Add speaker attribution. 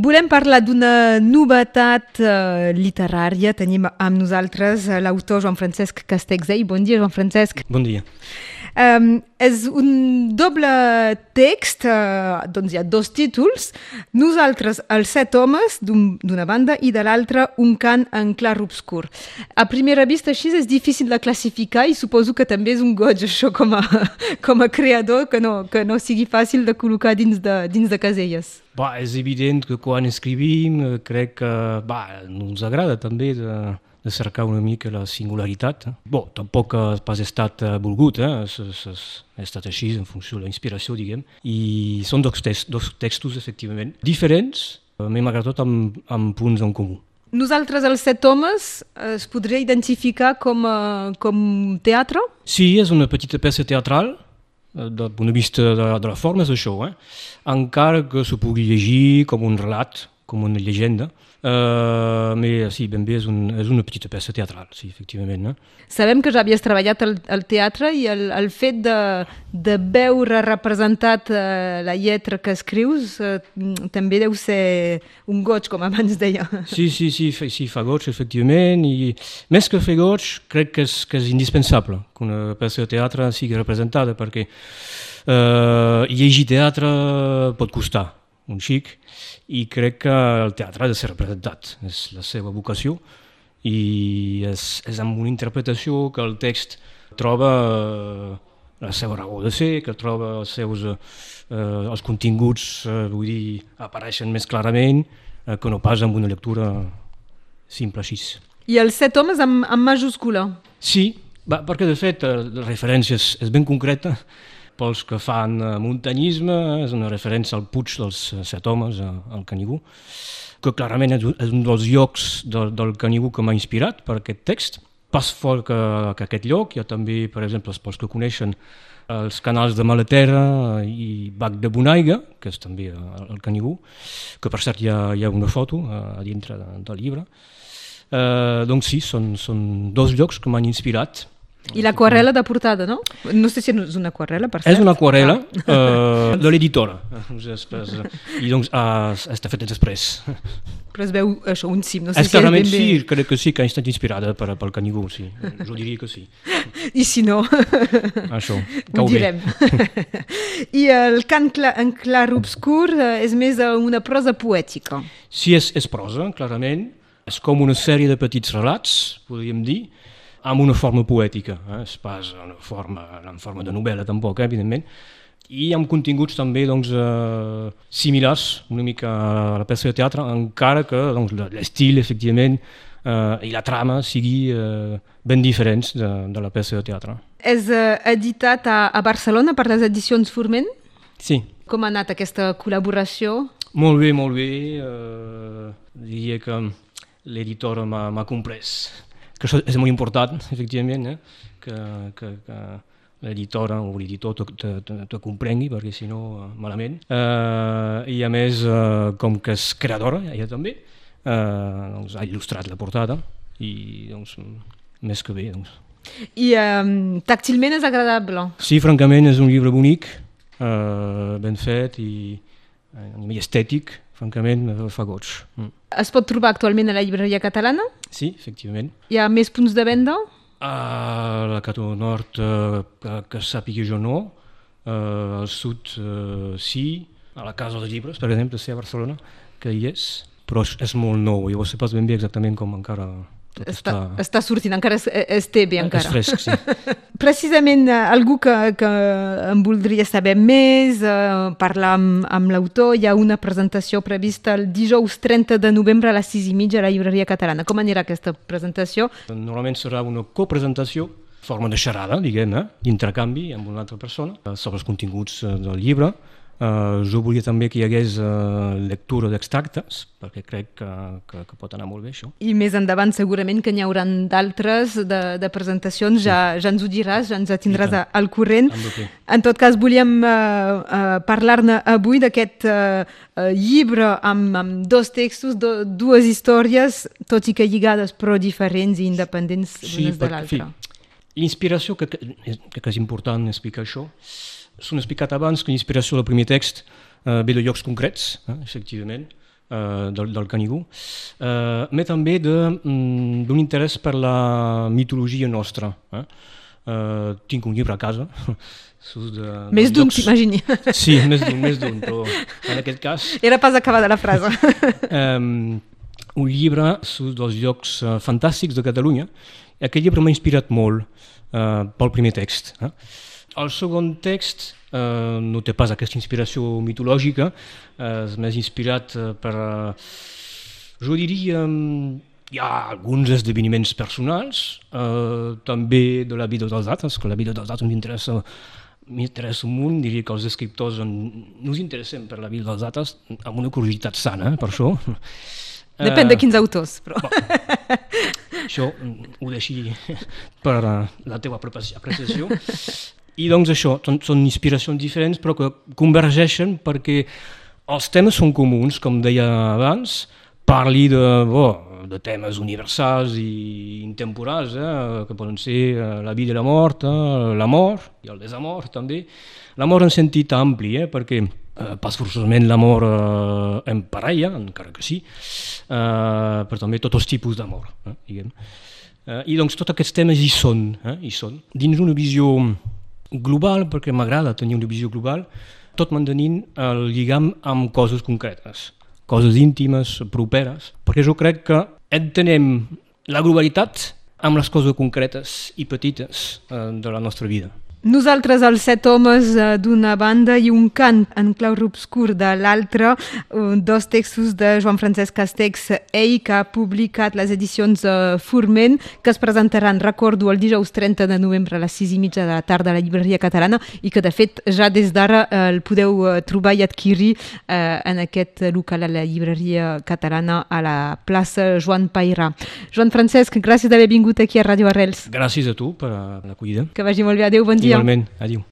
Speaker 1: Volem parlar d'una novetat eh, literària. Tenim amb nosaltres eh, l'autor Joan Francesc Castegsell. Bon dia, Joan Francesc.
Speaker 2: Bon dia.
Speaker 1: Um, és un doble text, uh, doncs hi ha dos títols. Nosaltres, els set homes, d'una un, banda, i de l'altra, un cant en clar obscur. A primera vista, així, és difícil de classificar i suposo que també és un goig, això, com a, com a creador, que no, que no sigui fàcil de col·locar dins de, dins de caselles.
Speaker 2: Bah, és evident que quan escrivim eh, crec que bah, no ens agrada també de de cercar una mica la singularitat. Bon, tampoc ha pas estat eh, volgut, eh? ha estat així en funció de la inspiració, diguem, i són dos, text, dos textos, efectivament, diferents, m'agrada tot amb, amb punts en comú.
Speaker 1: Nosaltres, els set homes, es podria identificar com, a, com teatre?
Speaker 2: Sí, és una petita peça teatral, eh, del punt de vista de, de la forma és això, eh? encara que se pugui llegir com un relat, com una llegenda, Uh, mais sí, ben bé és, un, és una petita peça teatral, sí, efectivament. No?
Speaker 1: Sabem que ja havies treballat al, al teatre i el, el fet de, de veure representat uh, la lletra que escrius uh, també deu ser un goig, com abans deia.
Speaker 2: Sí, sí, sí, fa, sí, fa goig, efectivament, i més que fer goig, crec que és, que és indispensable que una peça de teatre sigui representada, perquè uh, llegir teatre pot costar un xic, i crec que el teatre ha de ser representat, és la seva vocació i és, és amb una interpretació que el text troba eh, la seva raó de ser, que troba els seus eh, els continguts, eh, vull dir, apareixen més clarament eh, que no pas amb una lectura simple així.
Speaker 1: I els set homes amb, amb majúscula?
Speaker 2: Sí, va, perquè de fet eh, la referència és, és ben concreta, pels que fan eh, muntanyisme, és una referència al Puig dels eh, Set Homes, eh, al Canigú, que clarament és un dels llocs del, del Canigú que m'ha inspirat per aquest text. Pas fort que, que aquest lloc, hi ha també, per exemple, els que coneixen els canals de Malaterra i Bac de Bonaiga, que és també el Canigú, que per cert hi ha, hi ha una foto a dintre del llibre. Eh, doncs sí, són, són dos llocs que m'han inspirat
Speaker 1: i l'aquarela de portada, no? No sé si és una aquarela, per cert.
Speaker 2: És una aquarela ah. uh, de l'editora. I doncs uh, està feta després.
Speaker 1: Però es veu això, un cim, no sé
Speaker 2: és si és ben bé... sí, crec que sí, que ha estat inspirada per, pel Canigó, sí. Jo diria que sí.
Speaker 1: I si no...
Speaker 2: Això,
Speaker 1: cau Ho direm. I el cant cla en clar obscur eh, és més una prosa poètica.
Speaker 2: Sí, és, és prosa, clarament. És com una sèrie de petits relats, podríem dir, amb una forma poètica, eh? és pas una forma, en forma de novel·la tampoc, eh? evidentment, i amb continguts també doncs, eh, similars una mica a la peça de teatre, encara que doncs, l'estil, efectivament, eh, i la trama sigui eh, ben diferents de, de la peça de teatre.
Speaker 1: És eh, editat a, a Barcelona per les edicions Forment?
Speaker 2: Sí.
Speaker 1: Com ha anat aquesta col·laboració?
Speaker 2: Molt bé, molt bé. Eh, diria que l'editora m'ha comprès que això és molt important, efectivament, eh? que, que, que l'editora o l'editor te, te comprengui, perquè si no, eh, malament. Eh, I a més, eh, com que és creadora, ella també, eh, doncs, ha il·lustrat la portada i doncs, més que bé. Doncs.
Speaker 1: I um, tàctilment és agradable?
Speaker 2: Sí, francament, és un llibre bonic, eh, ben fet i a nivell estètic, francament, fa goig. Mm.
Speaker 1: Es pot trobar actualment a la llibreria catalana?
Speaker 2: Sí, efectivament.
Speaker 1: Hi ha més punts de venda?
Speaker 2: A la Cató Nord, eh, que, que sàpiga jo no, uh, al sud uh, sí, a la Casa dels Llibres, per exemple, sí, a Barcelona, que hi és, però és molt nou, llavors sé pas ben bé exactament com encara
Speaker 1: està, està... està sortint, encara es, es té bé encara.
Speaker 2: És fresc, sí.
Speaker 1: Precisament eh, algú que, que em voldria saber més, eh, parlar amb, amb l'autor, hi ha una presentació prevista el dijous 30 de novembre a les 6 i mitja a la llibreria catalana. Com anirà aquesta presentació?
Speaker 2: Normalment serà una copresentació forma de xerrada, diguem, eh? d'intercanvi amb una altra persona eh, sobre els continguts eh, del llibre, Uh, jo volia també que hi hagués uh, lectura d'extractes, perquè crec que, que, que pot anar molt bé això.
Speaker 1: I més endavant segurament que n'hi haurà d'altres de, de presentacions, sí. ja, ja ens ho diràs, ja ens tindràs al corrent. En tot cas, volíem uh, uh, parlar-ne avui d'aquest uh, uh, llibre amb, amb dos textos, do, dues històries, tot i que lligades però diferents i independents sí, de l'altra.
Speaker 2: L'inspiració, que, que, que és important explicar això, s'ho explicat abans que l'inspiració del primer text eh, ve de llocs concrets, eh, efectivament, eh, del, del Canigó, eh, però també mm, d'un interès per la mitologia nostra. Eh? Eh, tinc un llibre a casa
Speaker 1: de, més d'un, t'imagini.
Speaker 2: Sí, més d'un, més d'un, però en aquest cas...
Speaker 1: Era pas acabada la frase.
Speaker 2: um, un llibre dels llocs uh, fantàstics de Catalunya. Aquest llibre m'ha inspirat molt uh, pel primer text. Eh? El segon text uh, no té pas aquesta inspiració mitològica, uh, és més inspirat uh, per, uh, jo diria, um, hi ha alguns esdeveniments personals, uh, també de la vida dels altres, que la vida dels altres m'interessa m'interessa un munt, diria que els escriptors en, us interessem per la vida dels altres, amb una curiositat sana, eh, per això.
Speaker 1: Depèn de quins autors, però...
Speaker 2: Bon, això ho deixi per la teva apreciació. I doncs això, són, són inspiracions diferents però que convergeixen perquè els temes són comuns, com deia abans, parli de, bo, de temes universals i intemporals, eh, que poden ser eh, la vida i la mort, eh, l'amor i el desamor també. L'amor en sentit ampli, eh, perquè eh, pas forçosament l'amor eh, en parella, encara que sí, eh, però també tots els tipus d'amor, eh, diguem. Eh, I doncs tots aquests temes hi són, eh, hi són. Dins una visió global, perquè m'agrada tenir una visió global, tot mantenint el lligam amb coses concretes coses íntimes, properes, perquè jo crec que entenem la globalitat amb les coses concretes i petites eh, de la nostra vida.
Speaker 1: Nosaltres, els set homes eh, d'una banda i un cant en clau obscur de l'altra, dos textos de Joan Francesc Castex, ell que ha publicat les edicions uh, Forment, que es presentaran, recordo, el dijous 30 de novembre a les 6 i mitja de la tarda a la llibreria catalana i que, de fet, ja des d'ara el podeu trobar i adquirir en aquest local a la llibreria catalana a la plaça Joan Pairà. Joan Francesc, gràcies d'haver vingut aquí a Ràdio Arrels.
Speaker 2: Gràcies a tu per l'acollida.
Speaker 1: Que vagi molt bé. Adéu, bon dia.
Speaker 2: aussi. Hein.